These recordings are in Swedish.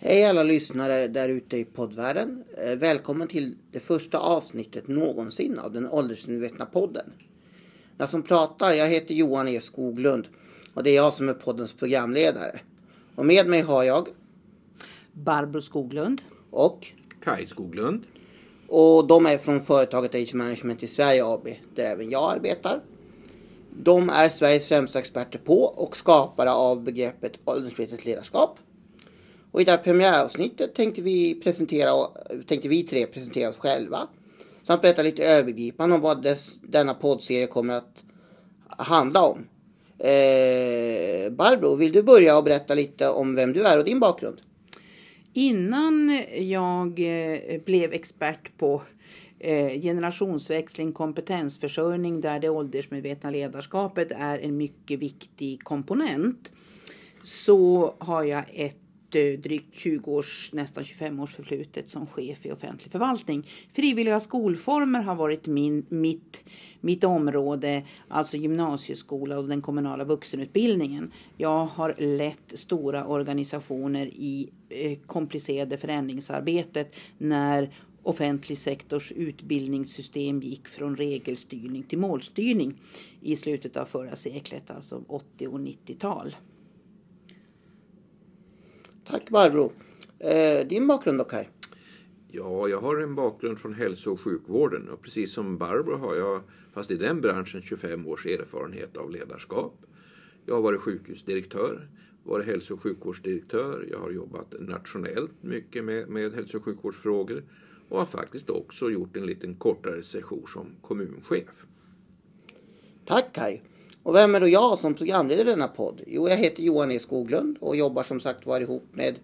Hej alla lyssnare där ute i poddvärlden. Eh, Välkommen till det första avsnittet någonsin av den åldersmedvetna podden. Jag som pratar, jag heter Johan E Skoglund och det är jag som är poddens programledare. Och med mig har jag Barbro Skoglund. och Kaj Skoglund. och de är från företaget Age Management i Sverige AB där även jag arbetar. De är Sveriges främsta experter på och skapare av begreppet åldersmedvetet ledarskap. Och i det här premiäravsnittet tänkte vi, presentera, tänkte vi tre presentera oss själva. Samt berätta lite övergripande om vad dess, denna poddserie kommer att handla om. Eh, Barbro, vill du börja och berätta lite om vem du är och din bakgrund? Innan jag eh, blev expert på eh, generationsväxling, kompetensförsörjning där det åldersmedvetna ledarskapet är en mycket viktig komponent så har jag ett Eh, drygt 20 års, nästan 25 års förflutet som chef i offentlig förvaltning. Frivilliga skolformer har varit min, mitt, mitt område, alltså gymnasieskola och den kommunala vuxenutbildningen. Jag har lett stora organisationer i eh, komplicerade förändringsarbetet när offentlig sektors utbildningssystem gick från regelstyrning till målstyrning i slutet av förra seklet, alltså 80 och 90-tal. Tack Barbro. Eh, din bakgrund då Kaj? Ja, jag har en bakgrund från hälso och sjukvården och precis som Barbro har jag, fast i den branschen, 25 års erfarenhet av ledarskap. Jag har varit sjukhusdirektör, varit hälso och sjukvårdsdirektör. Jag har jobbat nationellt mycket med, med hälso och sjukvårdsfrågor och har faktiskt också gjort en liten kortare session som kommunchef. Tack Kaj. Och vem är då jag som programledare i denna podd? Jo, jag heter Johan E Skoglund och jobbar som sagt var ihop med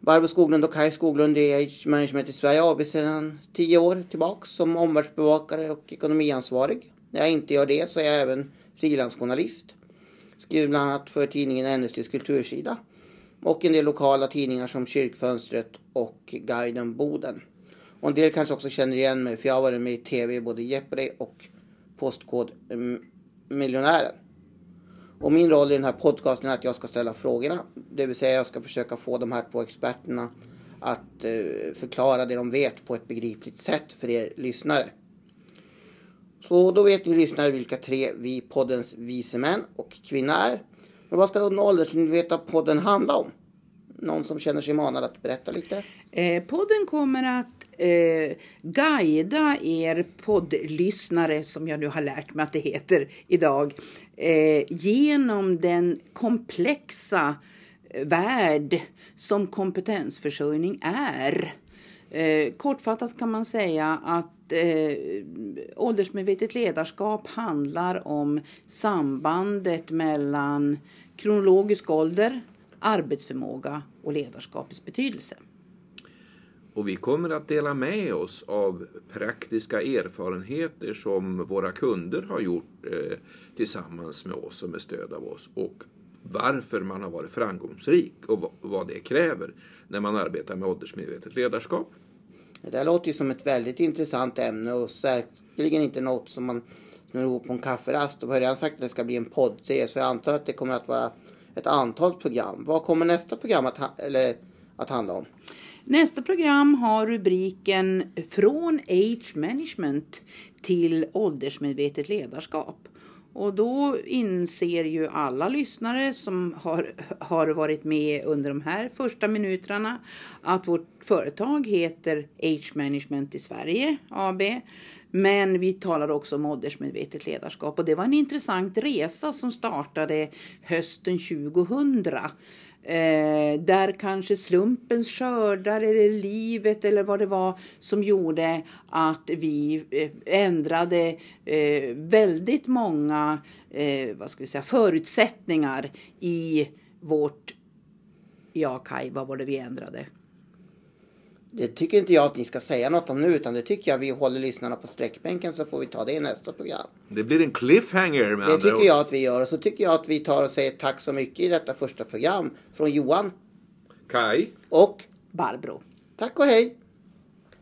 Barbro Skoglund och Kaj Skoglund i Age Management i Sverige AB sedan tio år tillbaks som omvärldsbevakare och ekonomiansvarig. När jag inte gör det så är jag även frilansjournalist. Skriver bland annat för tidningen NSDs kultursida och en del lokala tidningar som Kyrkfönstret och Guiden Boden. Och en del kanske också känner igen mig för jag har varit med i tv i både Jeopardy och Postkod Miljonären. Och min roll i den här podcasten är att jag ska ställa frågorna. Det vill säga jag ska försöka få de här två experterna att eh, förklara det de vet på ett begripligt sätt för er lyssnare. Så då vet ni lyssnare vilka tre vi poddens vise män och kvinna är. Men vad ska då den åldersmedvetna podden handla om? Någon som känner sig manad att berätta lite? Eh, podden kommer att eh, guida er poddlyssnare, som jag nu har lärt mig att det heter idag, eh, genom den komplexa eh, värld som kompetensförsörjning är. Eh, kortfattat kan man säga att eh, åldersmedvetet ledarskap handlar om sambandet mellan kronologisk ålder, arbetsförmåga och ledarskapets betydelse. Och vi kommer att dela med oss av praktiska erfarenheter som våra kunder har gjort eh, tillsammans med oss och med stöd av oss. Och varför man har varit framgångsrik och vad, det kräver när man arbetar med åldersmedvetet ledarskap. Det där låter ju som ett väldigt intressant ämne och säkerligen inte något som man snurrar ihop på en kafferast. Och har redan sagt att det ska bli en poddserie så jag antar att det kommer att vara ett antal program. Vad kommer nästa program att, ha- eller, att handla om? Nästa program har rubriken Från Age Management till åldersmedvetet ledarskap. Och då inser ju alla lyssnare som har, har varit med under de här första minuterna att vårt företag heter Age Management i Sverige AB. Men vi talar också om åldersmedvetet ledarskap och det var en intressant resa som startade hösten 2000 Eh, där kanske slumpens skördar eller livet eller vad det var som gjorde att vi eh, ändrade eh, väldigt många eh, vad ska vi säga, förutsättningar i vårt... Ja, Kaj, vad var det vi ändrade? Det tycker inte jag att ni ska säga något om nu utan det tycker jag vi håller lyssnarna på sträckbänken så får vi ta det i nästa program. Det blir en cliffhanger med Det andra tycker ord. jag att vi gör och så tycker jag att vi tar och säger tack så mycket i detta första program från Johan Kai. och Barbro. tack och hej!